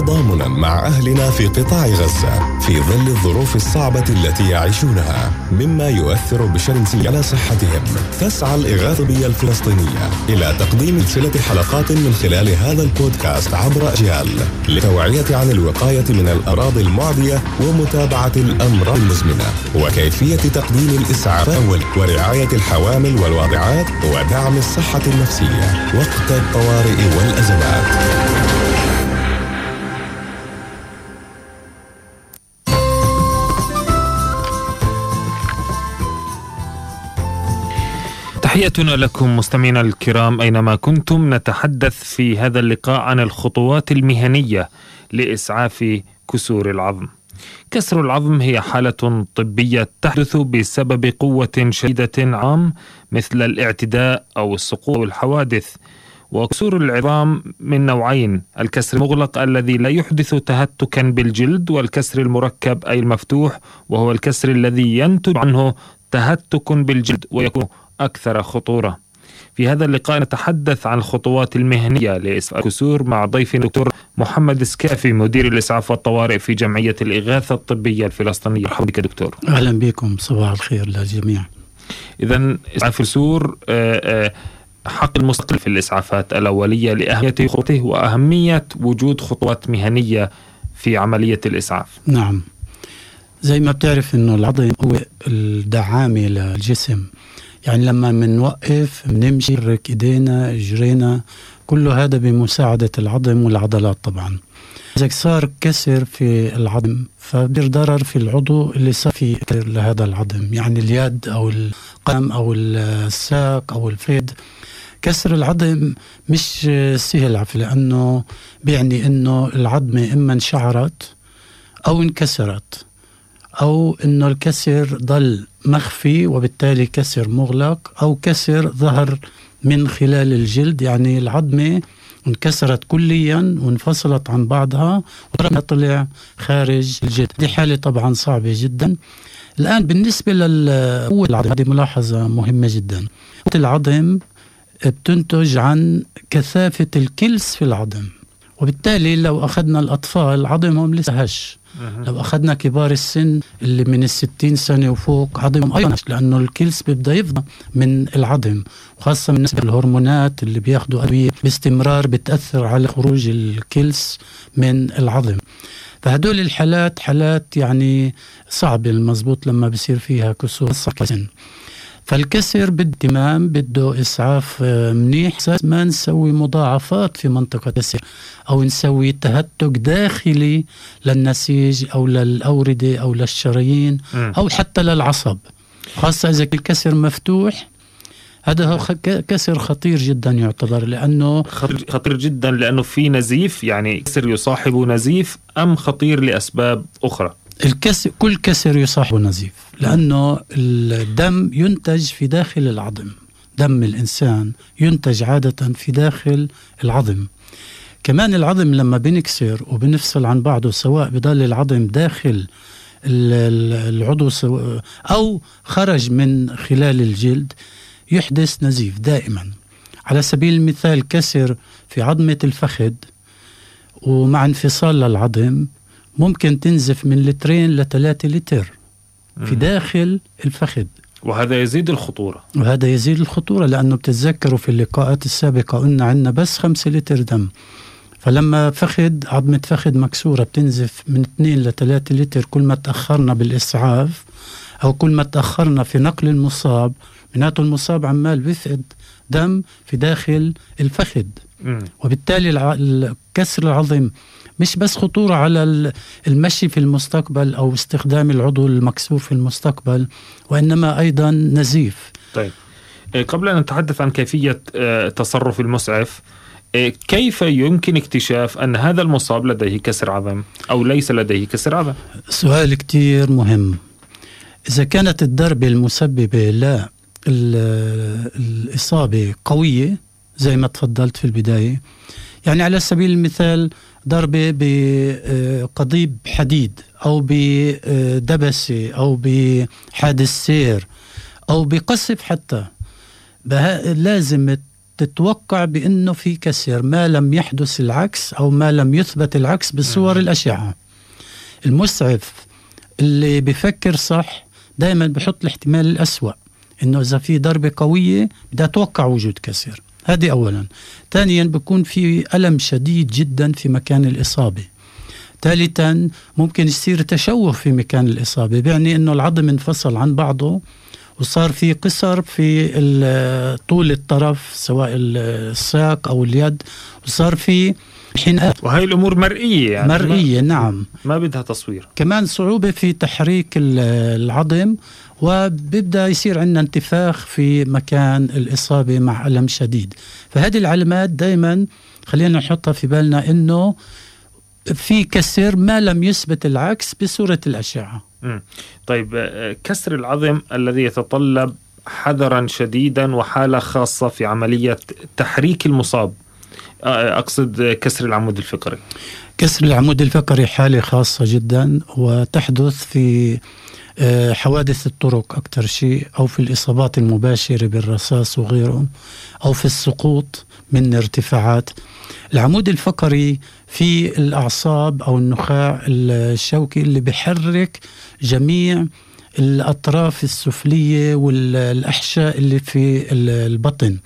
تضامنا مع أهلنا في قطاع غزة في ظل الظروف الصعبة التي يعيشونها مما يؤثر بشكل على صحتهم. تسعى الإغاثة الطبية الفلسطينية إلى تقديم سلسلة حلقات من خلال هذا البودكاست عبر أجيال للتوعية عن الوقاية من الأمراض المعدية ومتابعة الأمراض المزمنة وكيفية تقديم الإسعاف الأول ورعاية الحوامل والواضعات ودعم الصحة النفسية وقت الطوارئ والأزمات. تحياتنا لكم مستمعينا الكرام أينما كنتم نتحدث في هذا اللقاء عن الخطوات المهنية لإسعاف كسور العظم. كسر العظم هي حالة طبية تحدث بسبب قوة شديدة عام مثل الاعتداء أو السقوط أو الحوادث وكسور العظام من نوعين الكسر المغلق الذي لا يحدث تهتكا بالجلد والكسر المركب أي المفتوح وهو الكسر الذي ينتج عنه تهتك بالجلد ويكون أكثر خطورة. في هذا اللقاء نتحدث عن الخطوات المهنية لإسعاف الكسور مع ضيفنا الدكتور محمد سكافي مدير الإسعاف والطوارئ في جمعية الإغاثة الطبية الفلسطينية. مرحبا بك دكتور. أهلا بكم صباح الخير للجميع. إذا إسعاف الكسور آه، آه، حق المستقل في الإسعافات الأولية لأهمية خطوته وأهمية وجود خطوات مهنية في عملية الإسعاف. نعم. زي ما بتعرف إنه العظم هو الدعامة للجسم. يعني لما بنوقف بنمشي نحرك إيدينا اجرينا كله هذا بمساعدة العظم والعضلات طبعا. إذا صار كسر في العظم فبير ضرر في العضو اللي صار فيه لهذا العظم. يعني اليد أو القدم أو الساق أو الفيد كسر العظم مش سهل عفوا لأنه بيعني إنه العظمة إما انشعرت أو انكسرت. أو إنه الكسر ضل مخفي وبالتالي كسر مغلق أو كسر ظهر من خلال الجلد يعني العظمة انكسرت كليا وانفصلت عن بعضها وطلع خارج الجلد. دي حالة طبعا صعبة جدا. الآن بالنسبة للقوة العظم هذه ملاحظة مهمة جدا. قوة العظم بتنتج عن كثافة الكلس في العظم. وبالتالي لو أخذنا الأطفال عظمهم لسه هش لو أخذنا كبار السن اللي من الستين سنة وفوق عظمهم أيضا لأنه الكلس بيبدأ يفضى من العظم وخاصة بالنسبة للهرمونات اللي بياخدوا أدوية باستمرار بتأثر على خروج الكلس من العظم. فهدول الحالات حالات يعني صعبة المزبوط لما بصير فيها كسور سن فالكسر بالدمام بده إسعاف آه، منيح. ما نسوي مضاعفات في منطقة الكسر أو نسوي تهتك داخلي للنسيج أو للأوردة أو للشرايين أو حتى للعصب. خاصة إذا الكسر مفتوح هذا هو كسر خطير جدا يعتبر لأنه خطير جدا لأنه في نزيف يعني كسر يصاحب نزيف أم خطير لأسباب أخرى. الكسر كل كسر يصاحب نزيف لأنه الدم ينتج في داخل العظم. دم الإنسان ينتج عادة في داخل العظم. كمان العظم لما بنكسر وبنفصل عن بعضه سواء بضل العظم داخل العضو أو خرج من خلال الجلد يحدث نزيف دائما. على سبيل المثال كسر في عظمة الفخذ ومع انفصال للعظم ممكن تنزف من لترين لثلاثة لتر في داخل الفخذ. وهذا يزيد الخطورة. وهذا يزيد الخطورة لأنه بتتذكروا في اللقاءات السابقة قلنا عندنا بس خمسة لتر دم. فلما فخذ عظمة فخذ مكسورة بتنزف من 2 ل 3 لتر كل ما تأخرنا بالإسعاف أو كل ما تأخرنا في نقل المصاب معناته المصاب عمال بيفقد دم في داخل الفخذ. وبالتالي كسر العظم مش بس خطورة على المشي في المستقبل أو استخدام العضو المكسور في المستقبل وإنما أيضا نزيف. طيب. إيه، قبل أن نتحدث عن كيفية آه، تصرف المسعف إيه، كيف يمكن اكتشاف أن هذا المصاب لديه كسر عظم أو ليس لديه كسر عظم؟ سؤال كتير مهم. إذا كانت الضربة المسببة لا الإصابة قوية زي ما تفضلت في البداية يعني على سبيل المثال ضربة بقضيب حديد أو بدبسة أو بحادث سير أو بقصف حتى. لازم تتوقع بأنه في كسر ما لم يحدث العكس أو ما لم يثبت العكس بصور الأشعة. المسعف اللي بفكر صح دائما بحط الاحتمال الأسوأ إنه إذا في ضربة قوية بدي أتوقع وجود كسر هذه اولا. ثانيا بكون في ألم شديد جدا في مكان الإصابة. ثالثا ممكن يصير تشوه في مكان الإصابة بيعني إنه العظم انفصل عن بعضه وصار في قصر في طول الطرف سواء الساق أو اليد وصار في حينئذ وهي الأمور مرئية يعني مرئية ما نعم. ما بدها تصوير. كمان صعوبة في تحريك العظم وبيبدأ يصير عندنا انتفاخ في مكان الإصابة مع ألم شديد. فهذه العلامات دائما خلينا نحطها في بالنا إنه في كسر ما لم يثبت العكس بصورة الأشعة. طيب آه، كسر العظم الذي يتطلب حذرا شديدا وحالة خاصة في عملية تحريك المصاب. أقصد كسر العمود الفقري. كسر العمود الفقري حالة خاصة جدا وتحدث في آه، حوادث الطرق أكثر شيء أو في الإصابات المباشرة بالرصاص وغيره أو في السقوط من ارتفاعات. العمود الفقري في الأعصاب أو النخاع الشوكي اللي بحرك جميع الأطراف السفلية والأحشاء اللي في البطن.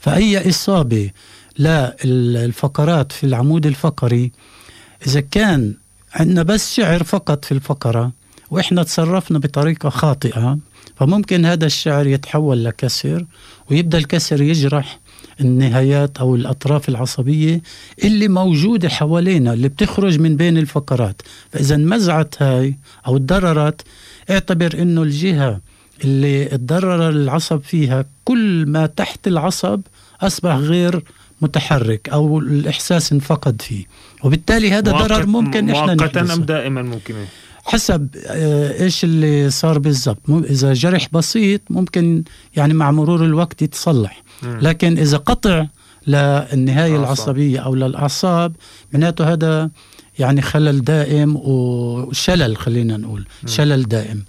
فأي إصابة للفقرات في العمود الفقري إذا كان عندنا بس شعر فقط في الفقرة وإحنا تصرفنا بطريقة خاطئة فممكن هذا الشعر يتحول لكسر ويبدأ الكسر يجرح النهايات أو الأطراف العصبية اللي موجودة حوالينا اللي بتخرج من بين الفقرات. فإذا انمزعت هاي أو تضررت اعتبر إنه الجهة اللي تضرر العصب فيها كل ما تحت العصب أصبح غير متحرك أو الإحساس انفقد فيه. وبالتالي هذا ضرر ممكن إحنا مؤقتا أم دائما ممكن؟ حسب آه، إيش اللي صار بالضبط. إذا جرح بسيط ممكن يعني مع مرور الوقت يتصلح. لكن إذا قطع للنهايه العصبية أو للاعصاب معناته هذا يعني خلل دائم وشلل خلينا نقول شلل دائم.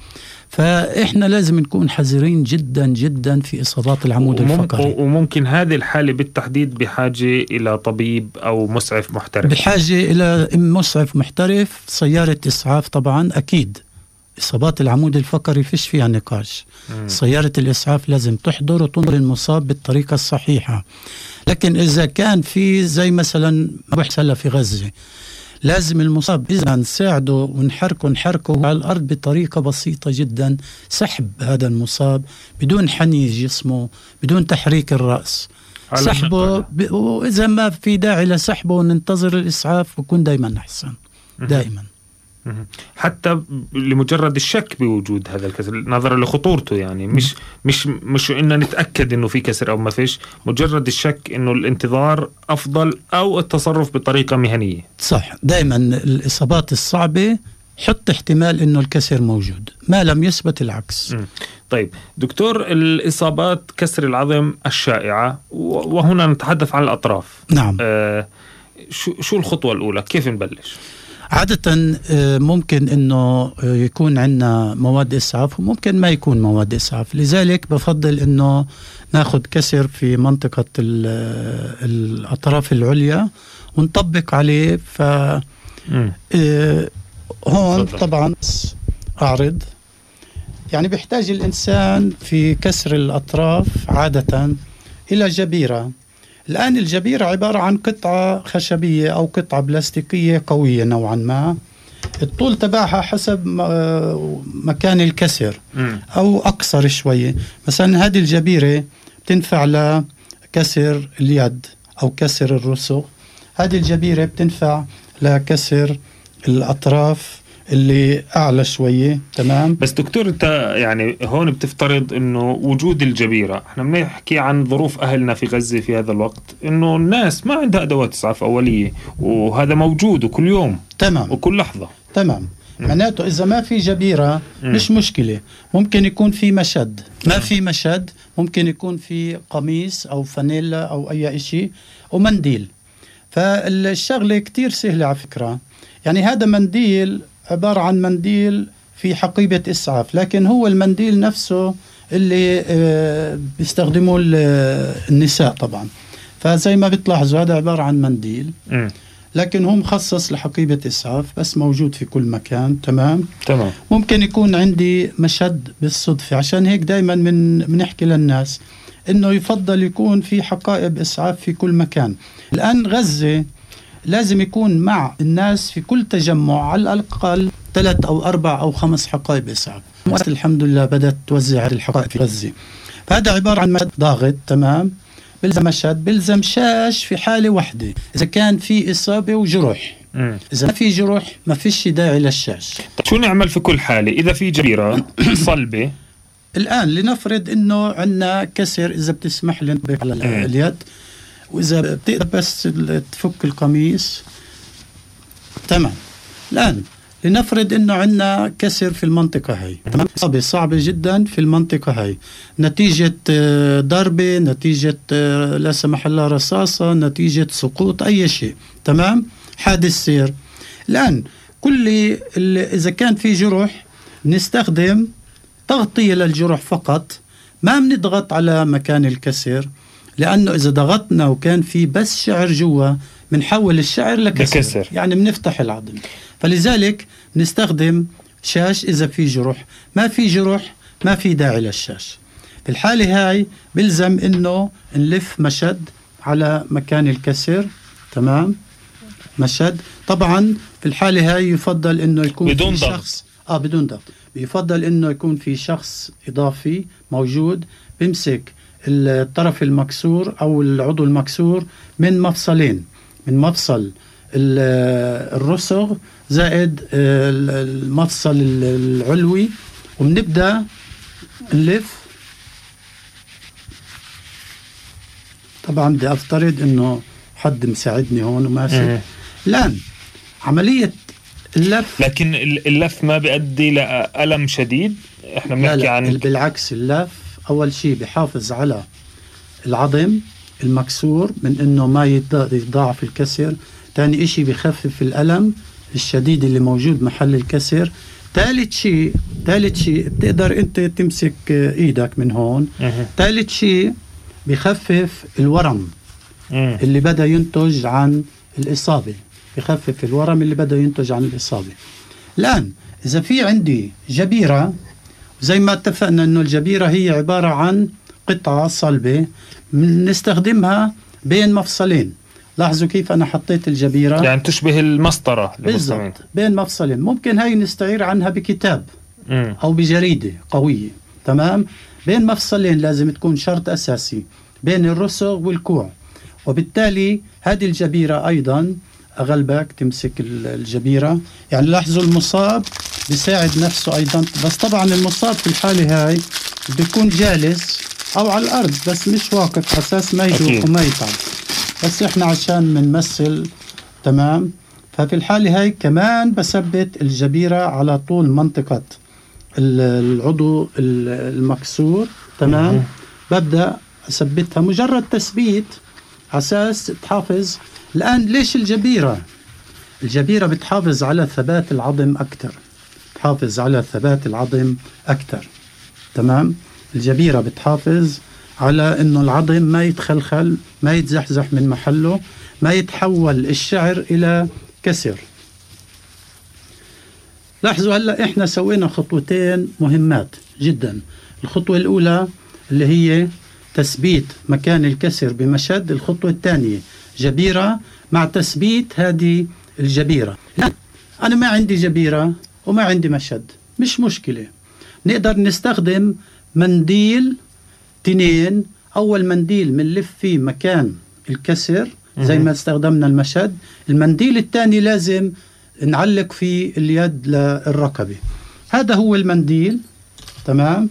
فإحنا لازم نكون حذرين جدا جدا في إصابات العمود الفقري. وممكن هذه الحالة بالتحديد بحاجة إلى طبيب أو مسعف محترف. بحاجة إلى مسعف محترف سيارة إسعاف طبعا أكيد. إصابات العمود الفقري فيش فيها نقاش. مم. سيارة الإسعاف لازم تحضر وتنظر المصاب بالطريقة الصحيحة. لكن إذا كان في زي مثلا ما بيحصل في غزة لازم المصاب إذا نساعده ونحركه نحركه على الأرض بطريقة بسيطة جدا سحب هذا المصاب بدون حني جسمه بدون تحريك الرأس. سحبه ب... وإذا ما في داعي لسحبه وننتظر الإسعاف بكون دائما أحسن. دائما حتى لمجرد الشك بوجود هذا الكسر نظرا لخطورته يعني. مش مش مش انه نتأكد إنه في كسر أو ما فيش. مجرد الشك إنه الانتظار أفضل أو التصرف بطريقة مهنية. صح. دائما الإصابات الصعبة حط احتمال إنه الكسر موجود. ما لم يثبت العكس. م. طيب دكتور الإصابات كسر العظم الشائعة وهنا نتحدث عن الأطراف. نعم. آه شو شو الخطوة الأولى؟ كيف نبلش؟ عادة آه، ممكن إنه آه، يكون عندنا مواد إسعاف وممكن ما يكون مواد إسعاف، لذلك بفضل إنه ناخذ كسر في منطقة آه، الأطراف العليا ونطبق عليه. ف هون طبعا أعرض. يعني بيحتاج الإنسان في كسر الأطراف عادة إلى جبيرة. الآن الجبيرة عبارة عن قطعة خشبية أو قطعة بلاستيكية قوية نوعا ما. الطول تبعها حسب مكان الكسر أو أقصر شوية. مثلا هذه الجبيرة بتنفع لكسر اليد أو كسر الرسغ هذه الجبيرة بتنفع لكسر الأطراف اللي أعلى شوية تمام؟ بس دكتور أنت يعني هون بتفترض إنه وجود الجبيرة. إحنا بنحكي عن ظروف أهلنا في غزة في هذا الوقت إنه الناس ما عندها أدوات إسعاف أولية وهذا موجود وكل يوم تمام. وكل لحظة. تمام. معناته إذا ما في جبيرة مش مشكلة. ممكن يكون في مشد. ما في مشد ممكن يكون في قميص أو فانيلا أو أي شيء ومنديل. فالشغلة كتير سهلة على فكرة. يعني هذا منديل عبارة عن منديل في حقيبة إسعاف لكن هو المنديل نفسه اللي آه، بيستخدموه النساء طبعا. فزي ما بتلاحظوا هذا عبارة عن منديل. لكن هو مخصص لحقيبة إسعاف بس موجود في كل مكان. تمام؟ تمام. ممكن يكون عندي مشد بالصدفة. عشان هيك دايما من بنحكي للناس إنه يفضل يكون في حقائب إسعاف في كل مكان. الآن غزة لازم يكون مع الناس في كل تجمع على الأقل ثلاث أو أربع أو خمس حقائب إسعاف. مؤسسة الحمد لله بدأت توزع هذه الحقائب في غزة فهذا عبارة عن مشد ضاغط تمام؟ بلزم مشهد بلزم شاش في حالة واحدة إذا كان في إصابة وجروح. مم. إذا ما في جروح ما فيش داعي للشاش. طيب شو نعمل في كل حالة؟ إذا في جبيرة صلبة. الآن لنفرض إنه عندنا كسر إذا بتسمح لي على. اليد وإذا بتقدر بس تفك القميص تمام. الآن لنفرض إنه عندنا كسر في المنطقة هي. تمام؟ صعبة جدا في المنطقة هي. نتيجة آه، ضربة نتيجة آه، لا سمح الله رصاصة نتيجة سقوط أي شيء. تمام؟ حادث سير الآن كل إذا كان في جروح نستخدم تغطية للجروح فقط. ما بنضغط على مكان الكسر. لأنه إذا ضغطنا وكان في بس شعر جوا بنحول الشعر لكسر. لكسر. يعني بنفتح العظم فلذلك نستخدم شاش إذا في جروح. ما في جروح ما في داعي للشاش. في الحالة هاي بلزم إنه نلف مشد على مكان الكسر. تمام؟ مشد. طبعا في الحالة هاي يفضل إنه يكون بدون في ضغط. شخص آه بدون ضغط. بيفضل إنه يكون في شخص إضافي موجود بيمسك الطرف المكسور أو العضو المكسور من مفصلين من مفصل ال- الرسغ زائد المفصل العلوي. وبنبدأ نلف. طبعا بدي أفترض إنه حد مساعدني هون وماسك مم. الآن عملية اللف. لكن ال- اللف ما بيؤدي لألم شديد؟ إحنا لا بنحكي لا عن بالعكس اللف أول شيء بحافظ على العظم المكسور من إنه ما يتض- يتضاعف الكسر. ثاني شيء بخفف الألم الشديد اللي موجود محل الكسر. ثالث شيء ثالث شيء بتقدر أنت تمسك إيدك من هون. ثالث شيء بخفف الورم مم. اللي بدأ ينتج عن الإصابة. بخفف الورم اللي بدأ ينتج عن الإصابة. الآن إذا في عندي جبيرة زي ما اتفقنا أنه الجبيرة هي عبارة عن قطعة صلبة نستخدمها بين مفصلين. لاحظوا كيف أنا حطيت الجبيرة؟ يعني تشبه للمستمعين بالضبط بين مفصلين. ممكن هاي نستعير عنها بكتاب مم. أو بجريدة قوية. تمام؟ بين مفصلين لازم تكون شرط أساسي بين الرسغ والكوع. وبالتالي هذه الجبيرة أيضا أغلبك تمسك ال- الجبيرة. يعني لاحظوا المصاب بيساعد نفسه أيضا. بس طبعا المصاب في الحالة هاي بده يكون جالس أو على الأرض بس مش واقف أساس ما يدوخ. وما يتعب بس إحنا عشان بنمثل تمام؟ ففي الحالة هاي كمان بثبت الجبيرة على طول منطقة ال- العضو ال- المكسور تمام؟ مهم. ببدأ أثبتها مجرد تثبيت على أساس تحافظ الآن ليش الجبيرة؟ الجبيرة بتحافظ على ثبات العظم أكثر. تحافظ على ثبات العظم أكثر. تمام؟ الجبيرة بتحافظ على إنه العظم ما يتخلخل ما يتزحزح من محله ما يتحول الشعر إلى كسر. لاحظوا هلأ إحنا سوينا خطوتين مهمات جدا. الخطوة الأولى اللي هي تثبيت مكان الكسر بمشد الخطوة الثانية جبيرة مع تثبيت هذه الجبيرة. لا أنا ما عندي جبيرة وما عندي مشد مش مشكلة. نقدر نستخدم منديل تنين. أول منديل بنلف فيه مكان الكسر زي. ما استخدمنا المشد المنديل الثاني لازم نعلق فيه اليد للركبة. هذا هو المنديل. تمام؟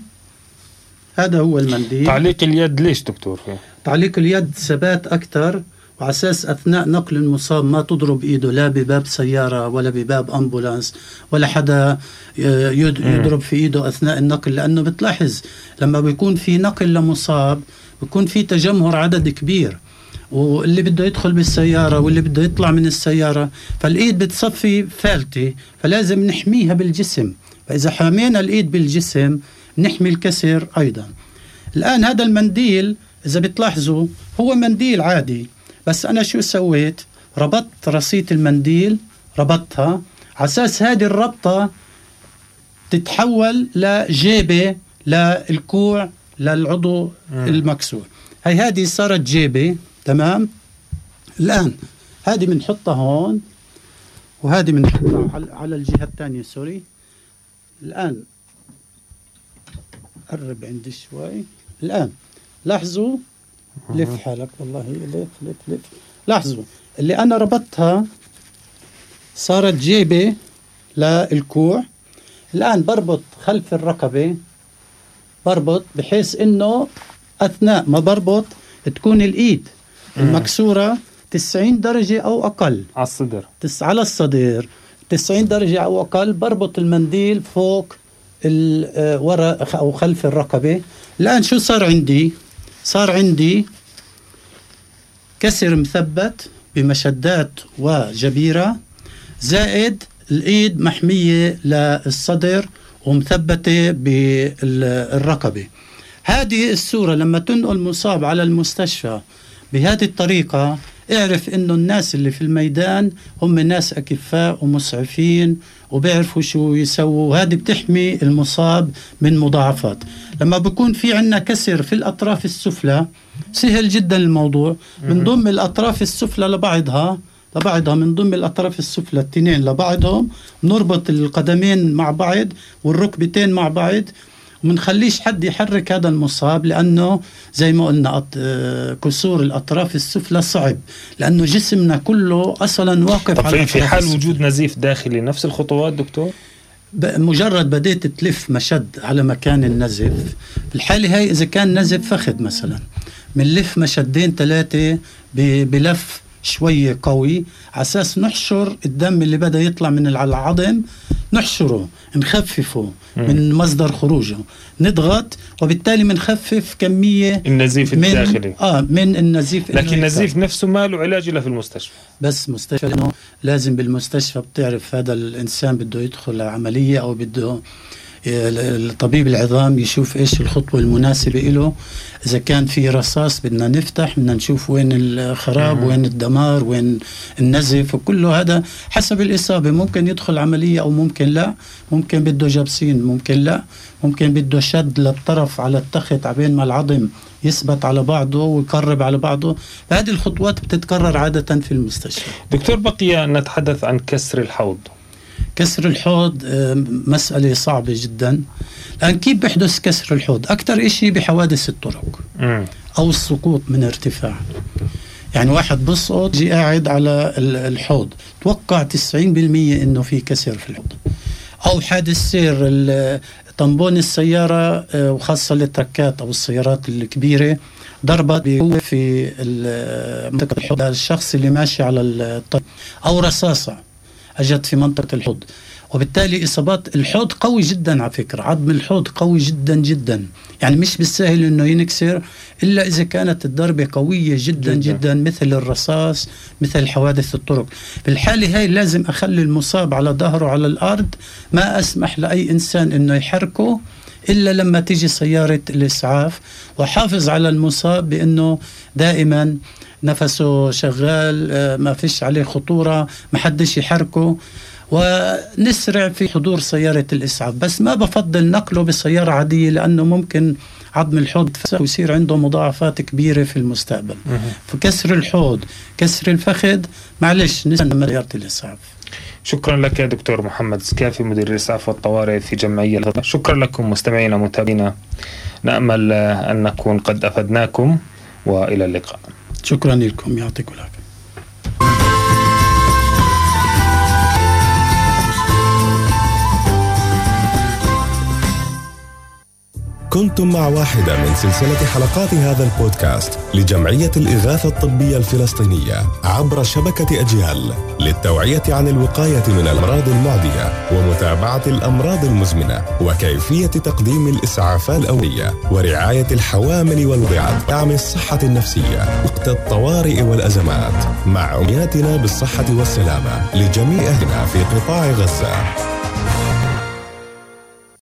هذا هو المنديل. تعليق اليد ليش دكتور؟ تعليق اليد ثبات أكثر وعلى أساس أثناء نقل المصاب ما تضرب إيده لا بباب سيارة ولا بباب أمبولانس ولا حدا آه،. يضرب في إيده أثناء النقل لأنه بتلاحظ لما بيكون في نقل لمصاب بيكون في تجمهر عدد كبير واللي بده يدخل بالسيارة واللي بده يطلع من السيارة فالإيد بتصفي فالتة فلازم نحميها بالجسم فإذا حمينا الإيد بالجسم نحمي الكسر أيضا الآن هذا المنديل إذا بتلاحظوا هو منديل عادي بس أنا شو سويت؟ ربطت رصية المنديل ربطتها على أساس هذه الربطة تتحول لجيبة للكوع للعضو المكسور. هي هذه صارت جيبة تمام؟ الآن هذه بنحطها هون وهذه بنحطها على الجهة الثانية سوري. الآن قرب عندي شوي. الآن لاحظوا لف حالك والله لف لف لف لاحظوا اللي أنا ربطتها صارت جيبة للكوع الآن بربط خلف الركبة بربط بحيث إنه أثناء ما بربط تكون الإيد المكسورة 90 درجة أو أقل. على الصدر. تس على الصدر 90 درجة أو أقل بربط المنديل فوق وراء أو خلف الركبة. الآن شو صار عندي؟ صار عندي كسر مثبت بمشدات وجبيرة زائد الإيد محمية للصدر ومثبتة بالركبة هذه الصورة لما تنقل مصاب على المستشفى بهذه الطريقة اعرف إنه الناس اللي في الميدان هم ناس أكفاء ومسعفين وبيعرفوا شو يسووا وهذه بتحمي المصاب من مضاعفات. لما بكون في عندنا كسر في الأطراف السفلى سهل جدا الموضوع. بنضم الأطراف السفلى لبعضها لبعضها من ضمن الأطراف السفلى التنين لبعضهم نربط القدمين مع بعض والركبتين مع بعض ومنخليش حد يحرك هذا المصاب لأنه زي ما قلنا آه، كسور الأطراف السفلى صعب لأنه جسمنا كله أصلا واقف على في حال وجود نزيف داخلي؟ نفس الخطوات دكتور؟ مجرد بديت تلف مشد على مكان النزف. الحالة هاي إذا كان نزف فخذ مثلا. بنلف مشدين ثلاثة بلف شوية قوي على أساس نحشر الدم اللي بدأ يطلع من العظم نحشره نخففه من مصدر خروجه. نضغط وبالتالي بنخفف كمية النزيف من الداخلي. آه من النزيف لكن النزيف نفسه ما له علاج إلا في المستشفى. بس مستشفى لأنه لازم بالمستشفى بتعرف هذا الإنسان بده يدخل عملية أو بده الطبيب العظام يشوف إيش الخطوة المناسبة له إذا كان في رصاص بدنا نفتح بدنا نشوف وين الخراب وين الدمار وين النزف وكله هذا حسب الإصابة. ممكن يدخل عملية أو ممكن لا. ممكن بده جبسين ممكن لا. ممكن بده شد للطرف على التخت عبين ما العظم يثبت على بعضه ويقرب على بعضه. هذه الخطوات بتتكرر عادة في المستشفى. دكتور بقي نتحدث عن كسر الحوض. كسر الحوض مسألة صعبة جدا. الآن كيف بيحدث كسر الحوض؟ أكثر إشي بحوادث الطرق أو السقوط من ارتفاع. يعني واحد بسقط جي قاعد على الحوض. توقع 90% إنه في كسر في الحوض. أو حادث سير طنبون السيارة آه، وخاصة التركات أو السيارات الكبيرة ضربت بقوة في منطقة الحوض. الشخص اللي ماشي على الطريق. أو رصاصة. اجت في منطقة الحوض. وبالتالي إصابات الحوض قوي جدا على فكرة. عظم الحوض قوي جدا جدا. يعني مش بالسهل إنه ينكسر إلا إذا كانت الضربة قوية جدا جدا, جدا مثل الرصاص مثل حوادث الطرق. في الحاله هاي لازم أخلي المصاب على ظهره على الأرض. ما أسمح لأي إنسان إنه يحركه إلا لما تيجي سيارة الإسعاف. وحافظ على المصاب بإنه دائما نفسه شغال آه، ما فيش عليه خطورة ما حدش يحركه. ونسرع في حضور سيارة الإسعاف. بس ما بفضل نقله بسيارة عادية لأنه ممكن عظم الحوض ويصير عنده مضاعفات كبيرة في المستقبل. فكسر الحوض كسر الفخذ معلش نستنى سيارة الإسعاف. شكرا لك يا دكتور محمد سكافي مدير الإسعاف والطوارئ في جمعية شكرا لكم مستمعينا متابعينا. نأمل أن نكون قد أفدناكم وإلى اللقاء. شكرا لكم يعطيكم العافية. كنتم مع واحدة من سلسلة حلقات هذا البودكاست لجمعية الإغاثة الطبية الفلسطينية عبر شبكة أجيال للتوعية عن الوقاية من الأمراض المعدية ومتابعة الأمراض المزمنة وكيفية تقديم الإسعافات الأولية ورعاية الحوامل والرضعات دعم الصحة النفسية وقت الطوارئ والأزمات مع أمنياتنا بالصحة والسلامة لجميع أهلنا في قطاع غزة.